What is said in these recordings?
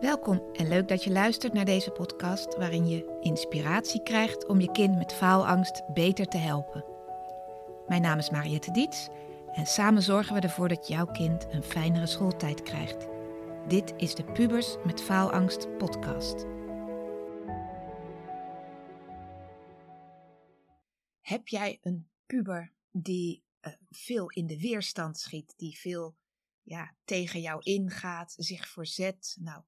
Welkom en leuk dat je luistert naar deze podcast waarin je inspiratie krijgt om je kind met faalangst beter te helpen. Mijn naam is Mariette Diets en samen zorgen we ervoor dat jouw kind een fijnere schooltijd krijgt. Dit is de Pubers met Faalangst podcast. Heb jij een puber die uh, veel in de weerstand schiet, die veel ja, tegen jou ingaat, zich verzet? Nou,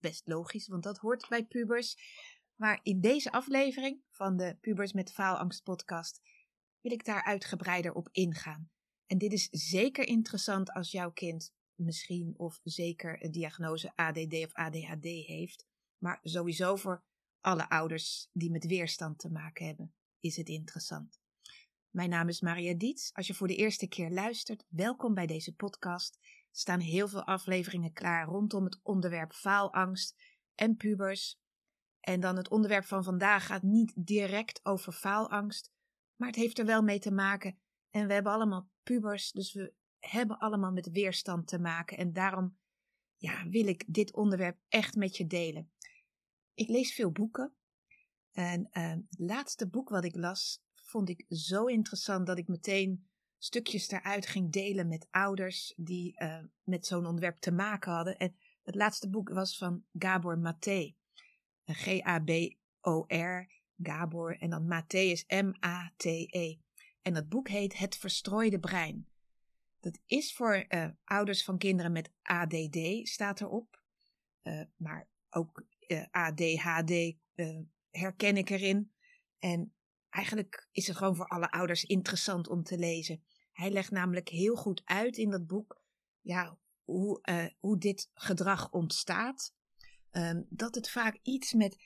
best logisch, want dat hoort bij pubers. Maar in deze aflevering van de Pubers met Faalangst podcast wil ik daar uitgebreider op ingaan. En dit is zeker interessant als jouw kind misschien of zeker een diagnose ADD of ADHD heeft. Maar sowieso voor alle ouders die met weerstand te maken hebben, is het interessant. Mijn naam is Maria Diets. Als je voor de eerste keer luistert, welkom bij deze podcast staan heel veel afleveringen klaar rondom het onderwerp faalangst en pubers. En dan het onderwerp van vandaag gaat niet direct over faalangst, maar het heeft er wel mee te maken. En we hebben allemaal pubers, dus we hebben allemaal met weerstand te maken. En daarom ja, wil ik dit onderwerp echt met je delen. Ik lees veel boeken. En uh, het laatste boek wat ik las, vond ik zo interessant dat ik meteen stukjes eruit ging delen met ouders die uh, met zo'n onderwerp te maken hadden. En het laatste boek was van Gabor Maté. G-A-B-O-R, Gabor, en dan Maté is M-A-T-E. En dat boek heet Het Verstrooide Brein. Dat is voor uh, ouders van kinderen met ADD, staat erop. Maar ook ADHD herken ik erin. En eigenlijk is het gewoon voor alle ouders interessant om te lezen. Hij legt namelijk heel goed uit in dat boek ja, hoe, uh, hoe dit gedrag ontstaat. Um, dat het vaak iets met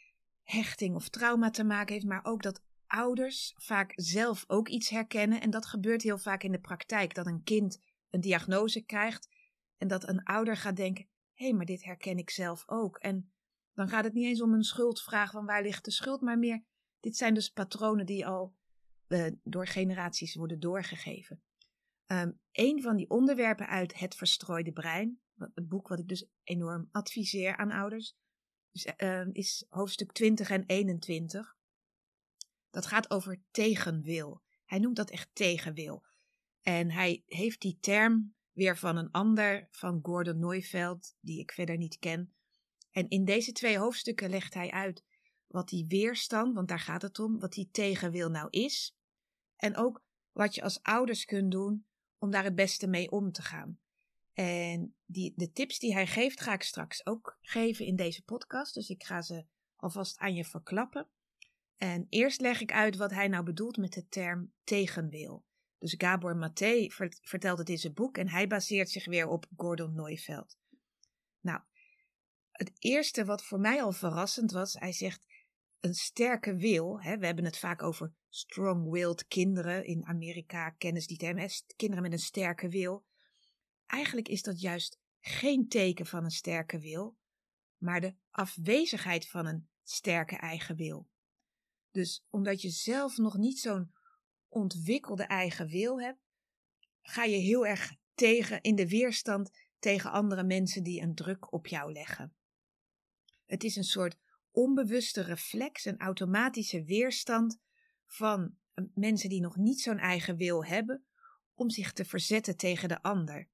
hechting of trauma te maken heeft, maar ook dat ouders vaak zelf ook iets herkennen. En dat gebeurt heel vaak in de praktijk, dat een kind een diagnose krijgt en dat een ouder gaat denken: hé, hey, maar dit herken ik zelf ook. En dan gaat het niet eens om een schuldvraag van waar ligt de schuld, maar meer dit zijn dus patronen die al uh, door generaties worden doorgegeven. Um, een van die onderwerpen uit Het Verstrooide Brein, het boek wat ik dus enorm adviseer aan ouders, is, uh, is hoofdstuk 20 en 21. Dat gaat over tegenwil. Hij noemt dat echt tegenwil. En hij heeft die term weer van een ander, van Gordon Neufeld, die ik verder niet ken. En in deze twee hoofdstukken legt hij uit wat die weerstand, want daar gaat het om, wat die tegenwil nou is. En ook wat je als ouders kunt doen om daar het beste mee om te gaan. En die, de tips die hij geeft, ga ik straks ook geven in deze podcast. Dus ik ga ze alvast aan je verklappen. En eerst leg ik uit wat hij nou bedoelt met de term tegenwil. Dus Gabor Maté vertelt het in zijn boek en hij baseert zich weer op Gordon Neufeld. Nou, het eerste wat voor mij al verrassend was, hij zegt een sterke wil. Hè, we hebben het vaak over strong-willed kinderen. In Amerika kennen ze die term, kinderen met een sterke wil. Eigenlijk is dat juist geen teken van een sterke wil, maar de afwezigheid van een sterke eigen wil. Dus omdat je zelf nog niet zo'n ontwikkelde eigen wil hebt, ga je heel erg tegen in de weerstand tegen andere mensen die een druk op jou leggen. Het is een soort onbewuste reflex, een automatische weerstand van eh, mensen die nog niet zo'n eigen wil hebben, om zich te verzetten tegen de ander.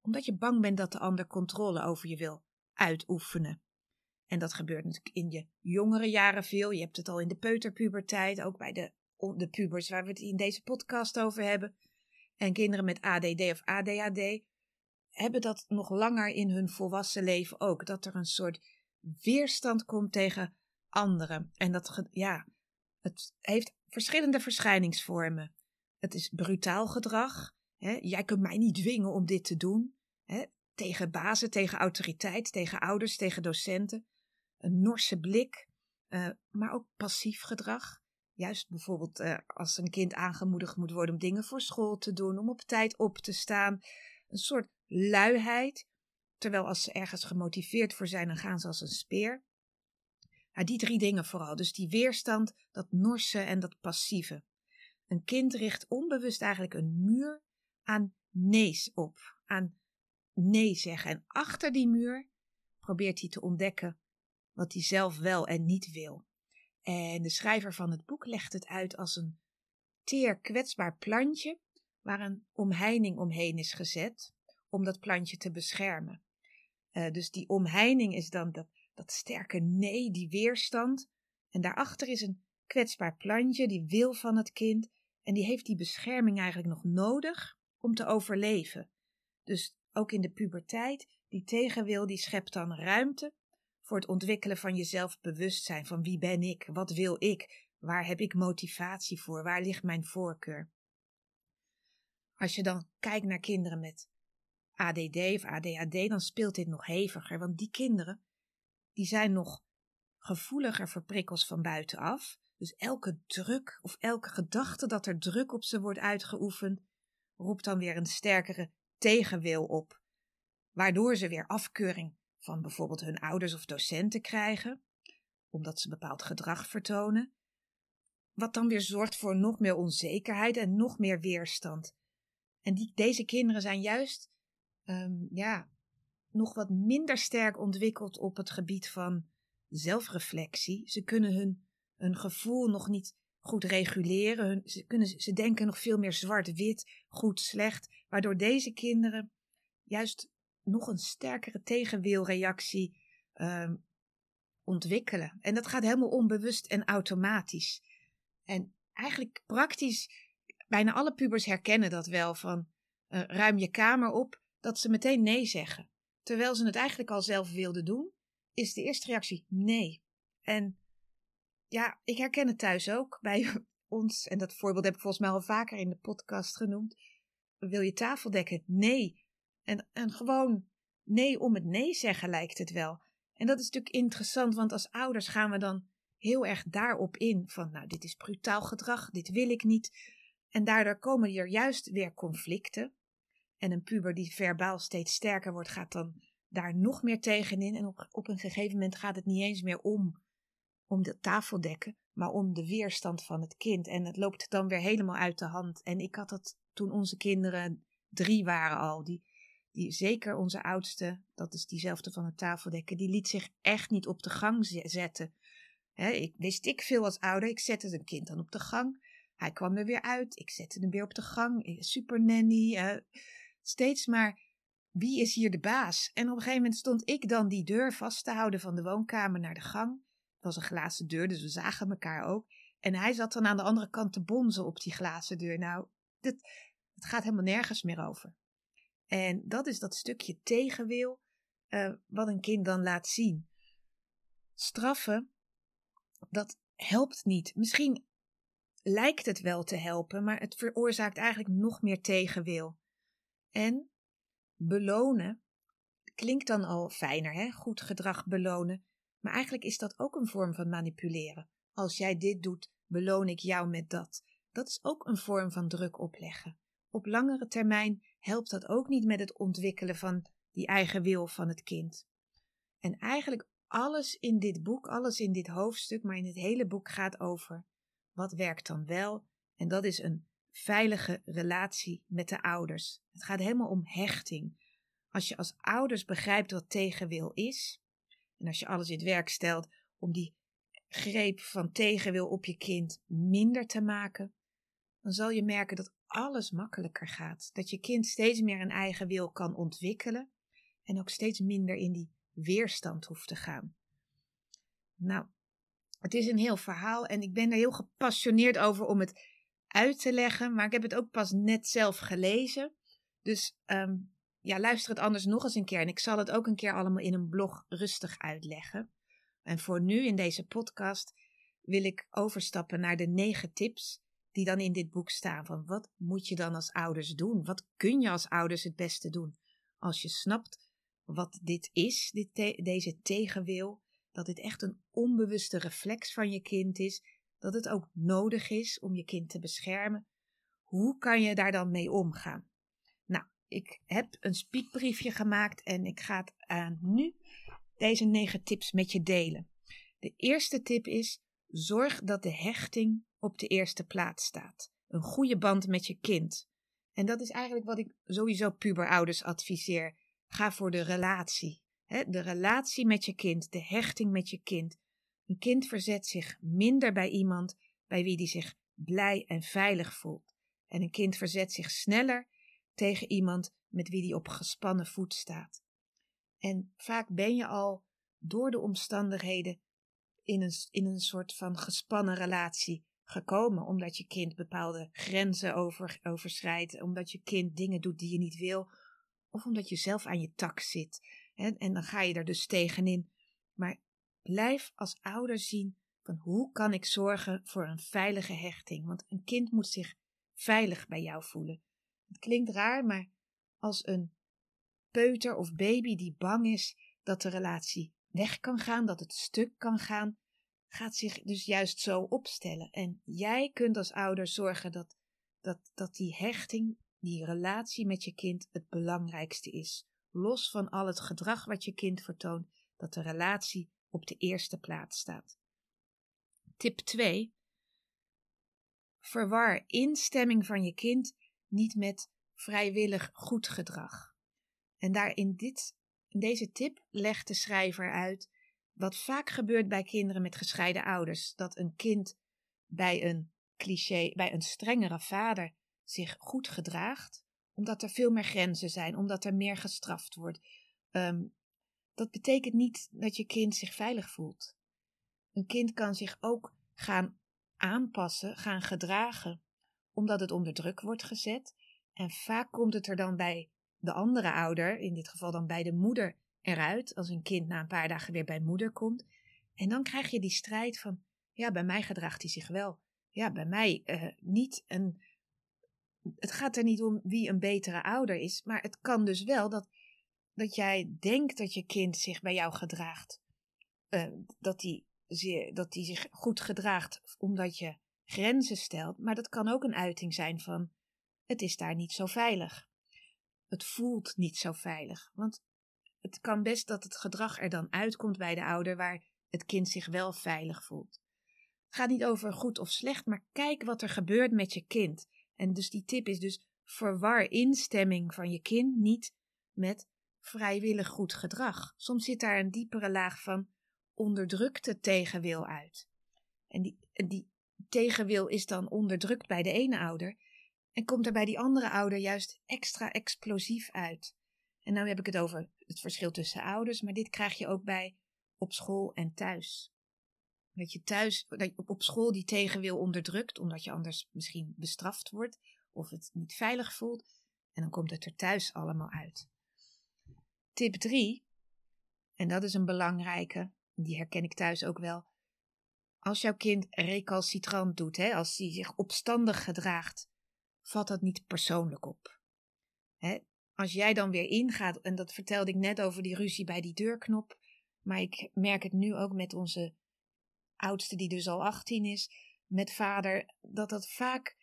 Omdat je bang bent dat de ander controle over je wil uitoefenen. En dat gebeurt natuurlijk in je jongere jaren veel. Je hebt het al in de peuterpuberteit, ook bij de, de pubers waar we het in deze podcast over hebben. En kinderen met ADD of ADHD hebben dat nog langer in hun volwassen leven ook. Dat er een soort weerstand komt tegen anderen. En dat, ja, het heeft verschillende verschijningsvormen. Het is brutaal gedrag. Hè? Jij kunt mij niet dwingen om dit te doen. Hè? Tegen bazen, tegen autoriteit, tegen ouders, tegen docenten. Een norse blik, uh, maar ook passief gedrag. Juist bijvoorbeeld uh, als een kind aangemoedigd moet worden om dingen voor school te doen, om op tijd op te staan. Een soort luiheid. Terwijl als ze ergens gemotiveerd voor zijn, dan gaan ze als een speer. Die drie dingen vooral. Dus die weerstand, dat norse en dat passieve. Een kind richt onbewust eigenlijk een muur aan nee's op. Aan nee zeggen. En achter die muur probeert hij te ontdekken wat hij zelf wel en niet wil. En de schrijver van het boek legt het uit als een teer kwetsbaar plantje waar een omheining omheen is gezet om dat plantje te beschermen. Uh, dus die omheining is dan dat, dat sterke nee, die weerstand. En daarachter is een kwetsbaar plantje, die wil van het kind. En die heeft die bescherming eigenlijk nog nodig om te overleven. Dus ook in de puberteit, die tegenwil, die schept dan ruimte voor het ontwikkelen van je zelfbewustzijn. Van wie ben ik? Wat wil ik? Waar heb ik motivatie voor? Waar ligt mijn voorkeur? Als je dan kijkt naar kinderen met ADD of ADHD, dan speelt dit nog heviger. Want die kinderen, die zijn nog gevoeliger voor prikkels van buitenaf. Dus elke druk of elke gedachte dat er druk op ze wordt uitgeoefend, roept dan weer een sterkere tegenwil op. Waardoor ze weer afkeuring van bijvoorbeeld hun ouders of docenten krijgen, omdat ze bepaald gedrag vertonen. Wat dan weer zorgt voor nog meer onzekerheid en nog meer weerstand. En die, deze kinderen zijn juist um, ja, nog wat minder sterk ontwikkeld op het gebied van zelfreflectie. Ze kunnen hun, hun gevoel nog niet goed reguleren. Ze, kunnen, ze denken nog veel meer zwart-wit, goed, slecht. Waardoor deze kinderen juist nog een sterkere tegenwilreactie um, ontwikkelen. En dat gaat helemaal onbewust en automatisch. En eigenlijk praktisch, bijna alle pubers herkennen dat wel van uh, ruim je kamer op, dat ze meteen nee zeggen. Terwijl ze het eigenlijk al zelf wilden doen, is de eerste reactie nee. En ja, ik herken het thuis ook bij ons, en dat voorbeeld heb ik volgens mij al vaker in de podcast genoemd. Wil je tafel dekken? Nee. En, en gewoon nee om het nee zeggen lijkt het wel. En dat is natuurlijk interessant, want als ouders gaan we dan heel erg daarop in van, nou, dit is brutaal gedrag, dit wil ik niet. En daardoor komen er juist weer conflicten. En een puber die verbaal steeds sterker wordt, gaat dan daar nog meer tegenin. En op, op een gegeven moment gaat het niet eens meer om, om de tafeldekken, maar om de weerstand van het kind. En het loopt dan weer helemaal uit de hand. En ik had dat toen onze kinderen drie waren al. Die, die, zeker onze oudste, dat is diezelfde van het tafeldekken, die liet zich echt niet op de gang zetten. ik wist ik veel als ouder, ik zette een kind dan op de gang. Hij kwam er weer uit, ik zette hem weer op de gang. Super nanny. Steeds maar wie is hier de baas? En op een gegeven moment stond ik dan die deur vast te houden van de woonkamer naar de gang. Het was een glazen deur, dus we zagen elkaar ook. En hij zat dan aan de andere kant te bonzen op die glazen deur. Nou, het gaat helemaal nergens meer over. En dat is dat stukje tegenwil uh, wat een kind dan laat zien. Straffen, dat helpt niet. Misschien lijkt het wel te helpen, maar het veroorzaakt eigenlijk nog meer tegenwil. En belonen klinkt dan al fijner, hè? goed gedrag belonen. Maar eigenlijk is dat ook een vorm van manipuleren. Als jij dit doet, beloon ik jou met dat. Dat is ook een vorm van druk opleggen. Op langere termijn helpt dat ook niet met het ontwikkelen van die eigen wil van het kind. En eigenlijk alles in dit boek, alles in dit hoofdstuk, maar in het hele boek gaat over wat werkt dan wel. En dat is een veilige relatie met de ouders. Het gaat helemaal om hechting. Als je als ouders begrijpt wat tegenwil is, en als je alles in het werk stelt om die greep van tegenwil op je kind minder te maken, dan zal je merken dat alles makkelijker gaat. Dat je kind steeds meer een eigen wil kan ontwikkelen en ook steeds minder in die weerstand hoeft te gaan. Nou, het is een heel verhaal en ik ben er heel gepassioneerd over om het uit te leggen, maar ik heb het ook pas net zelf gelezen. Dus um, ja, luister het anders nog eens een keer en ik zal het ook een keer allemaal in een blog rustig uitleggen. En voor nu in deze podcast wil ik overstappen naar de negen tips die dan in dit boek staan. Van wat moet je dan als ouders doen? Wat kun je als ouders het beste doen? Als je snapt wat dit is, dit deze tegenwil, dat dit echt een onbewuste reflex van je kind is, dat het ook nodig is om je kind te beschermen. Hoe kan je daar dan mee omgaan? Nou, ik heb een spiekbriefje gemaakt en ik ga het aan nu deze negen tips met je delen. De eerste tip is: zorg dat de hechting op de eerste plaats staat. Een goede band met je kind. En dat is eigenlijk wat ik sowieso puberouders adviseer. Ga voor de relatie. de relatie met je kind, de hechting met je kind. Een kind verzet zich minder bij iemand bij wie die zich blij en veilig voelt. En een kind verzet zich sneller tegen iemand met wie die op gespannen voet staat. En vaak ben je al door de omstandigheden in een, in een soort van gespannen relatie gekomen, omdat je kind bepaalde grenzen over, overschrijdt, omdat je kind dingen doet die je niet wil, of omdat je zelf aan je tak zit. En, en dan ga je er dus tegenin. Maar blijf als ouder zien van hoe kan ik zorgen voor een veilige hechting. Want een kind moet zich veilig bij jou voelen. Het klinkt raar, maar als een peuter of baby die bang is dat de relatie weg kan gaan, dat het stuk kan gaan, gaat zich dus juist zo opstellen. En jij kunt als ouder zorgen dat, dat, dat die hechting, die relatie met je kind het belangrijkste is. Los van al het gedrag wat je kind vertoont, dat de relatie op de eerste plaats staat. Tip 2. Verwar instemming van je kind niet met vrijwillig goed gedrag. En daar in, dit, deze tip legt de schrijver uit wat vaak gebeurt bij kinderen met gescheiden ouders: dat een kind bij een cliché, bij een strengere vader zich goed gedraagt, omdat er veel meer grenzen zijn, omdat er meer gestraft wordt. Ehm, dat betekent niet dat je kind zich veilig voelt. Een kind kan zich ook gaan aanpassen, gaan gedragen, omdat het onder druk wordt gezet. En vaak komt het er dan bij de andere ouder, in dit geval dan bij de moeder, eruit. Als een kind na een paar dagen weer bij moeder komt. En dan krijg je die strijd van: ja, bij mij gedraagt hij zich wel. Ja, bij mij uh, niet. En het gaat er niet om wie een betere ouder is, maar het kan dus wel dat, dat jij denkt dat je kind zich bij jou gedraagt. Uh, dat hij dat die zich goed gedraagt omdat je grenzen stelt, maar dat kan ook een uiting zijn van het is daar niet zo veilig. Het voelt niet zo veilig, want het kan best dat het gedrag er dan uitkomt bij de ouder waar het kind zich wel veilig voelt. Het gaat niet over goed of slecht, maar kijk wat er gebeurt met je kind. En dus die tip is dus verwar instemming van je kind niet met vrijwillig goed gedrag. Soms zit daar een diepere laag van onderdrukte tegenwil uit. En die, die tegenwil is dan onderdrukt bij de ene ouder en komt er bij die andere ouder juist extra explosief uit. En nu heb ik het over het verschil tussen ouders, maar dit krijg je ook bij op school en thuis. Dat je thuis, dat op school die tegenwil onderdrukt, omdat je anders misschien bestraft wordt of het niet veilig voelt. En dan komt het er thuis allemaal uit. Tip 3, en dat is een belangrijke, die herken ik thuis ook wel. Als jouw kind recalcitrant doet, hè, als hij zich opstandig gedraagt, vat dat niet persoonlijk op. Hè? Als jij dan weer ingaat, en dat vertelde ik net over die ruzie bij die deurknop, maar ik merk het nu ook met onze oudste, die dus al 18 is, met vader, dat dat vaak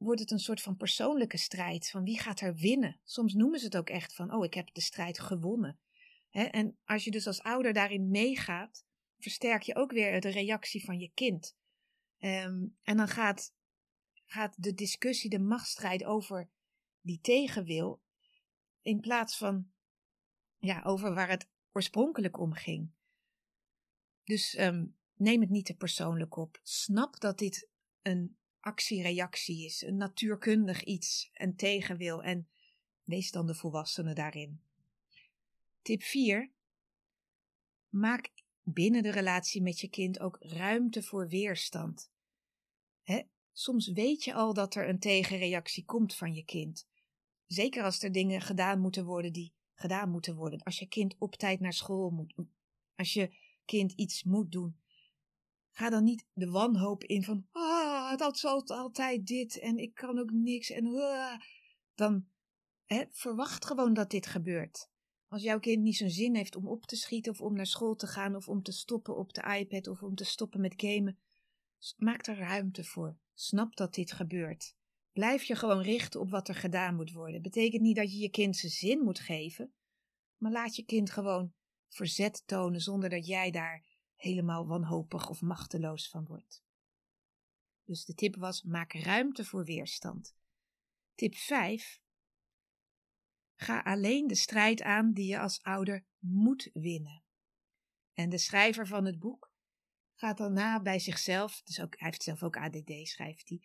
wordt het een soort van persoonlijke strijd. Van wie gaat er winnen? Soms noemen ze het ook echt van, oh, ik heb de strijd gewonnen. en als je dus als ouder daarin meegaat, versterk je ook weer de reactie van je kind. Ehm, en dan gaat, gaat de discussie, de machtsstrijd over die tegenwil, in plaats van ja, over waar het oorspronkelijk om ging. Dus ehm, neem het niet te persoonlijk op. Snap dat dit een actie-reactie is, een natuurkundig iets, een tegenwil en wees dan de volwassene daarin. Tip 4. Maak binnen de relatie met je kind ook ruimte voor weerstand. soms weet je al dat er een tegenreactie komt van je kind. Zeker als er dingen gedaan moeten worden die gedaan moeten worden. Als je kind op tijd naar school moet. Als je kind iets moet doen. Ga dan niet de wanhoop in van, ah, dat zal altijd dit en ik kan ook niks en ah. dan hè, verwacht gewoon dat dit gebeurt. Als jouw kind niet zo'n zin heeft om op te schieten of om naar school te gaan of om te stoppen op de iPad of om te stoppen met gamen, maak er ruimte voor. Snap dat dit gebeurt. Blijf je gewoon richten op wat er gedaan moet worden. Betekent niet dat je je kind zijn zin moet geven, maar laat je kind gewoon verzet tonen zonder dat jij daar helemaal wanhopig of machteloos van wordt. Dus de tip was: maak ruimte voor weerstand. Tip 5. Ga alleen de strijd aan die je als ouder moet winnen. En de schrijver van het boek gaat dan na bij zichzelf, dus ook, hij heeft zelf ook ADD, schrijft hij.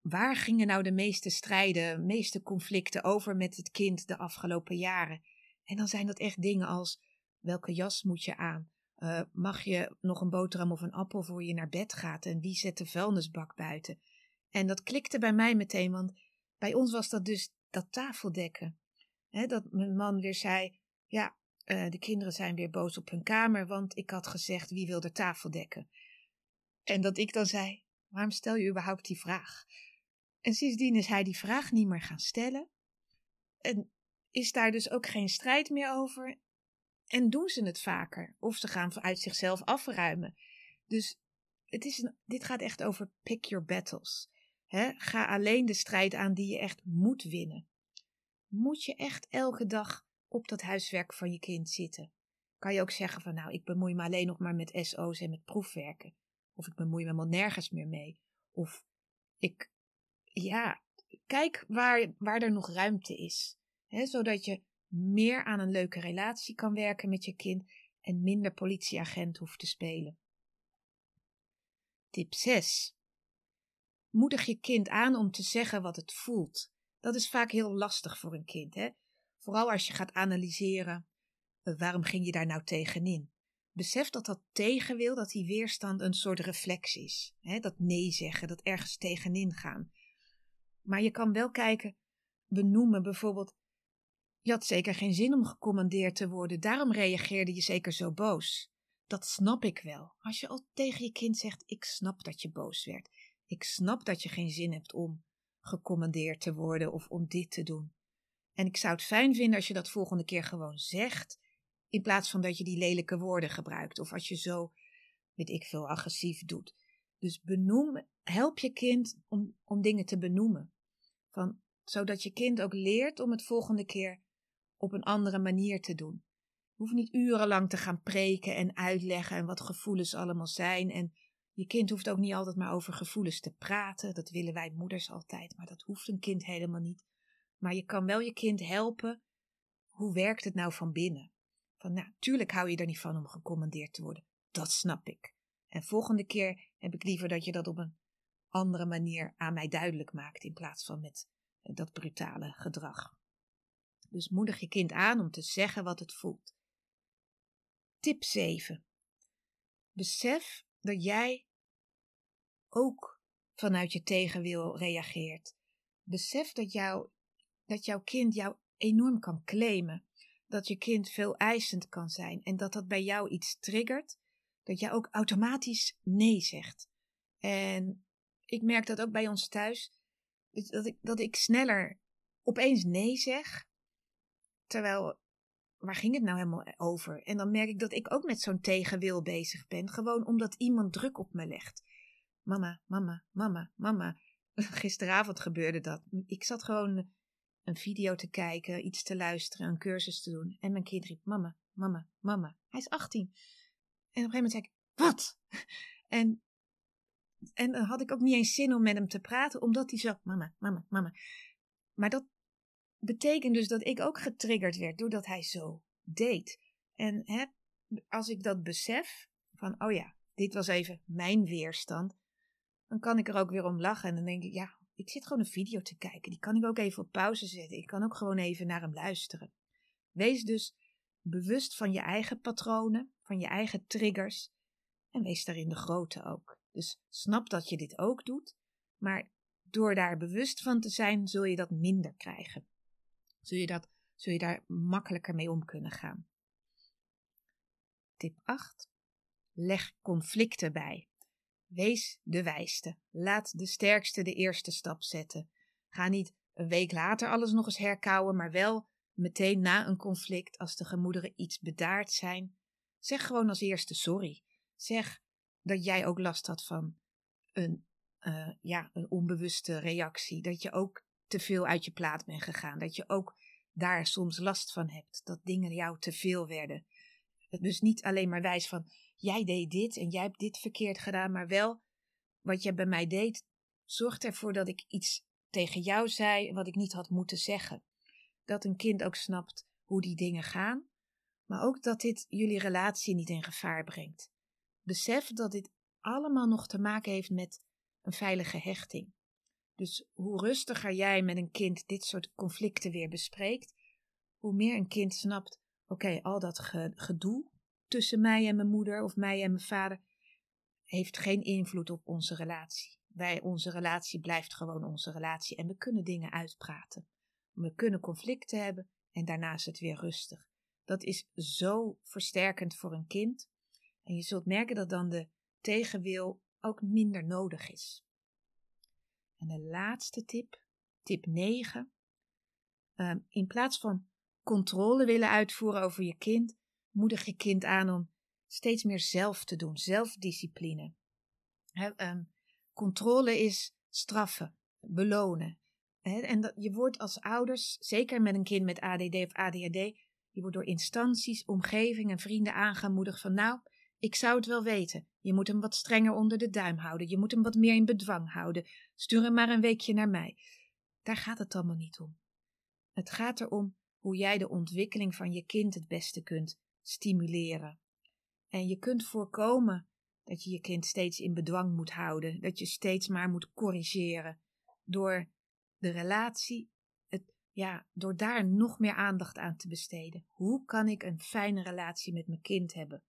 Waar gingen nou de meeste strijden, meeste conflicten over met het kind de afgelopen jaren? En dan zijn dat echt dingen als: welke jas moet je aan? Uh, mag je nog een boterham of een appel voor je naar bed gaat? En wie zet de vuilnisbak buiten? En dat klikte bij mij meteen, want bij ons was dat dus dat tafeldekken. Dat mijn man weer zei: Ja, uh, de kinderen zijn weer boos op hun kamer, want ik had gezegd: wie wil de tafel dekken? En dat ik dan zei: Waarom stel je überhaupt die vraag? En sindsdien is hij die vraag niet meer gaan stellen. En is daar dus ook geen strijd meer over. En doen ze het vaker. Of ze gaan uit zichzelf afruimen. Dus het is dit gaat echt over pick your battles. ga alleen de strijd aan die je echt moet winnen. Moet je echt elke dag op dat huiswerk van je kind zitten? Kan je ook zeggen van nou, ik bemoei me alleen nog maar met SO's en met proefwerken. Of ik bemoei me helemaal nergens meer mee. Of ik, ja, kijk waar, waar er nog ruimte is zodat je meer aan een leuke relatie kan werken met je kind en minder politieagent hoeft te spelen. Tip 6. Moedig je kind aan om te zeggen wat het voelt. Dat is vaak heel lastig voor een kind, hè? Vooral als je gaat analyseren. Eh, waarom ging je daar nou tegenin? Besef dat dat tegenwil, dat die weerstand een soort reflex is. Hè? Dat nee zeggen, dat ergens tegenin gaan. Maar je kan wel kijken, benoemen bijvoorbeeld je had zeker geen zin om gecommandeerd te worden, daarom reageerde je zeker zo boos. Dat snap ik wel. Als je al tegen je kind zegt: Ik snap dat je boos werd. Ik snap dat je geen zin hebt om gecommandeerd te worden of om dit te doen. En ik zou het fijn vinden als je dat volgende keer gewoon zegt, in plaats van dat je die lelijke woorden gebruikt of als je zo, weet ik veel, agressief doet. Dus benoem, help je kind om, om dingen te benoemen. Van, zodat je kind ook leert om het volgende keer op een andere manier te doen. Je hoeft niet urenlang te gaan preken en uitleggen en wat gevoelens allemaal zijn. En je kind hoeft ook niet altijd maar over gevoelens te praten. Dat willen wij moeders altijd, maar dat hoeft een kind helemaal niet. Maar je kan wel je kind helpen. Hoe werkt het nou van binnen? Van, nou, hou je er niet van om gecommandeerd te worden. Dat snap ik. En volgende keer heb ik liever dat je dat op een andere manier aan mij duidelijk maakt, in plaats van met dat brutale gedrag. Dus moedig je kind aan om te zeggen wat het voelt. Tip 7. Besef dat jij ook vanuit je tegenwil reageert. Besef dat, jou, dat jouw kind jou enorm kan claimen. Dat je kind veel eisend kan zijn en dat dat bij jou iets triggert. Dat jij ook automatisch nee zegt. En ik merk dat ook bij ons thuis. Dat ik, dat ik sneller opeens nee zeg Terwijl, waar ging het nou helemaal over? En dan merk ik dat ik ook met zo'n tegenwil bezig ben. Gewoon omdat iemand druk op me legt. Mama, mama, mama, mama. Gisteravond gebeurde dat. Ik zat gewoon een video te kijken, iets te luisteren, een cursus te doen. En mijn kind riep: Mama, mama, mama. Hij is 18. En op een gegeven moment zei ik: Wat? En, en dan had ik ook niet eens zin om met hem te praten, omdat hij zo: Mama, mama, mama. Maar dat, betekent dus dat ik ook getriggerd werd doordat hij zo deed. En hè, als ik dat besef, van oh ja, dit was even mijn weerstand, dan kan ik er ook weer om lachen. En dan denk ik, ja, ik zit gewoon een video te kijken. Die kan ik ook even op pauze zetten. Ik kan ook gewoon even naar hem luisteren. Wees dus bewust van je eigen patronen, van je eigen triggers. En wees daarin de grote ook. Dus snap dat je dit ook doet, maar door daar bewust van te zijn, zul je dat minder krijgen zul je, dat, zul je daar makkelijker mee om kunnen gaan. Tip 8. Leg conflicten bij. Wees de wijste. Laat de sterkste de eerste stap zetten. Ga niet een week later alles nog eens herkauwen, maar wel meteen na een conflict, als de gemoederen iets bedaard zijn. Zeg gewoon als eerste sorry. Zeg dat jij ook last had van een, uh, ja, een onbewuste reactie. Dat je ook te veel uit je plaat bent gegaan. Dat je ook daar soms last van hebt. Dat dingen jou te veel werden. Dus niet alleen maar wijs van jij deed dit en jij hebt dit verkeerd gedaan, maar wel wat je bij mij deed, zorgt ervoor dat ik iets tegen jou zei wat ik niet had moeten zeggen. dat een kind ook snapt hoe die dingen gaan, maar ook dat dit jullie relatie niet in gevaar brengt. Besef dat dit allemaal nog te maken heeft met een veilige hechting. Dus hoe rustiger jij met een kind dit soort conflicten weer bespreekt, hoe meer een kind snapt: oké, al dat gedoe tussen mij en mijn moeder of mij en mijn vader heeft geen invloed op onze relatie. Wij, onze relatie blijft gewoon onze relatie en we kunnen dingen uitpraten. We kunnen conflicten hebben en daarna is het weer rustig. Dat is zo versterkend voor een kind. En je zult merken dat dan de tegenwil ook minder nodig is. En de laatste tip, tip 9. Ehm, in plaats van controle willen uitvoeren over je kind, moedig je kind aan om steeds meer zelf te doen, zelfdiscipline. Ehm, controle is straffen, belonen. en dat, je wordt als ouders, zeker met een kind met ADD of ADHD, je wordt door instanties, omgeving en vrienden aangemoedigd van nou, ik zou het wel weten. Je moet hem wat strenger onder de duim houden. Je moet hem wat meer in bedwang houden. Stuur hem maar een weekje naar mij. Daar gaat het allemaal niet om. Het gaat erom hoe jij de ontwikkeling van je kind het beste kunt stimuleren. En je kunt voorkomen dat je je kind steeds in bedwang moet houden, dat je steeds maar moet corrigeren door de relatie, het, ja, door daar nog meer aandacht aan te besteden. Hoe kan ik een fijne relatie met mijn kind hebben?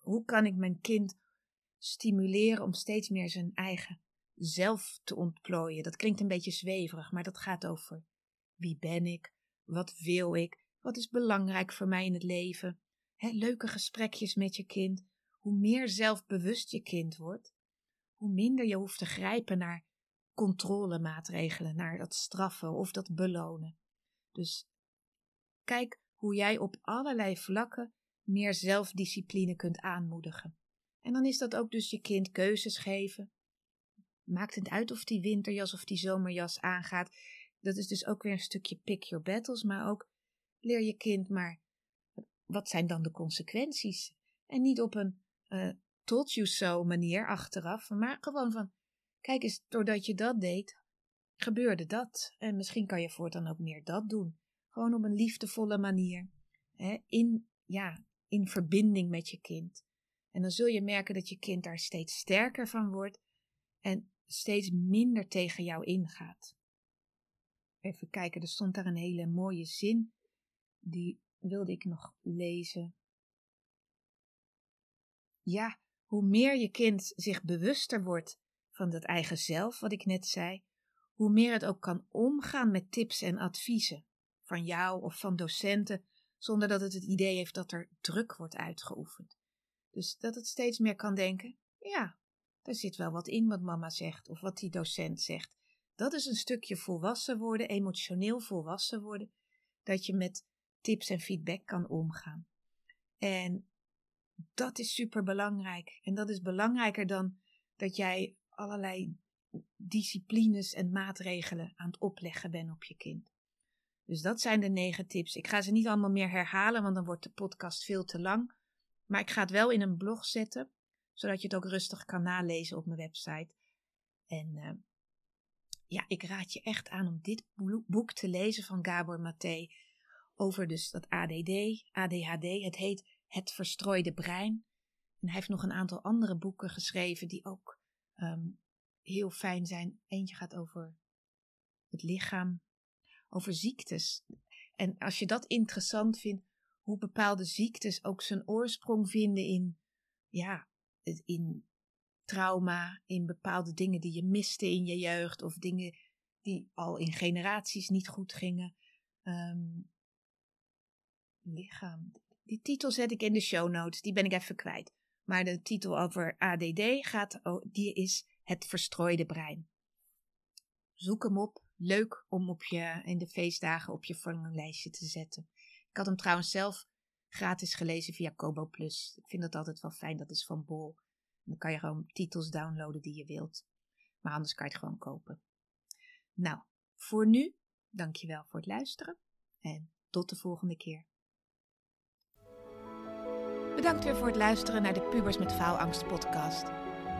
Hoe kan ik mijn kind stimuleren om steeds meer zijn eigen zelf te ontplooien? Dat klinkt een beetje zweverig, maar dat gaat over wie ben ik? Wat wil ik? Wat is belangrijk voor mij in het leven? leuke gesprekjes met je kind. Hoe meer zelfbewust je kind wordt, hoe minder je hoeft te grijpen naar controlemaatregelen, naar dat straffen of dat belonen. Dus kijk hoe jij op allerlei vlakken meer zelfdiscipline kunt aanmoedigen. En dan is dat ook dus je kind keuzes geven. Maakt het uit of die winterjas of die zomerjas aangaat. Dat is dus ook weer een stukje pick your battles, maar ook leer je kind maar wat zijn dan de consequenties? En niet op een uh, told you so manier achteraf, maar gewoon van, kijk eens, doordat je dat deed, gebeurde dat. En misschien kan je voortaan ook meer dat doen. Gewoon op een liefdevolle manier. Hè, in, ja, in verbinding met je kind. En dan zul je merken dat je kind daar steeds sterker van wordt en steeds minder tegen jou ingaat. Even kijken, er stond daar een hele mooie zin. Die wilde ik nog lezen. Ja, hoe meer je kind zich bewuster wordt van dat eigen zelf, wat ik net zei, hoe meer het ook kan omgaan met tips en adviezen van jou of van docenten zonder dat het het idee heeft dat er druk wordt uitgeoefend. Dus dat het steeds meer kan denken: ja, er zit wel wat in wat mama zegt of wat die docent zegt. Dat is een stukje volwassen worden, emotioneel volwassen worden, dat je met tips en feedback kan omgaan. En dat is super belangrijk. En dat is belangrijker dan dat jij allerlei disciplines en maatregelen aan het opleggen bent op je kind. Dus dat zijn de negen tips. Ik ga ze niet allemaal meer herhalen, want dan wordt de podcast veel te lang. Maar ik ga het wel in een blog zetten, zodat je het ook rustig kan nalezen op mijn website. En uh, ja, ik raad je echt aan om dit boek te lezen van Gabor Maté. Over dus dat ADD, ADHD. Het heet Het Verstrooide Brein. En hij heeft nog een aantal andere boeken geschreven die ook um, heel fijn zijn. Eentje gaat over het lichaam, over ziektes. En als je dat interessant vindt, hoe bepaalde ziektes ook zijn oorsprong vinden in, ja, in trauma, in bepaalde dingen die je miste in je jeugd of dingen die al in generaties niet goed gingen. Um, lichaam. Die titel zet ik in de show notes, die ben ik even kwijt. Maar de titel over ADD gaat, die is Het verstrooide brein. Zoek hem op leuk om op je, in de feestdagen op je verlanglijstje te zetten. Ik had hem trouwens zelf gratis gelezen via Kobo Plus. Ik vind dat altijd wel fijn, dat is van Bol. Dan kan je gewoon titels downloaden die je wilt. Maar anders kan je het gewoon kopen. Nou, voor nu, dankjewel voor het luisteren en tot de volgende keer. Bedankt weer voor het luisteren naar de Pubers met Faalangst podcast.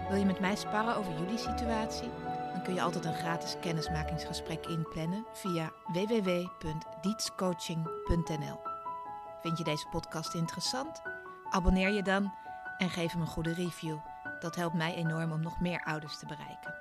Wil je met mij sparren over jullie situatie? Dan kun je altijd een gratis kennismakingsgesprek inplannen via www.dietscoaching.nl. Vind je deze podcast interessant? Abonneer je dan en geef hem een goede review. Dat helpt mij enorm om nog meer ouders te bereiken.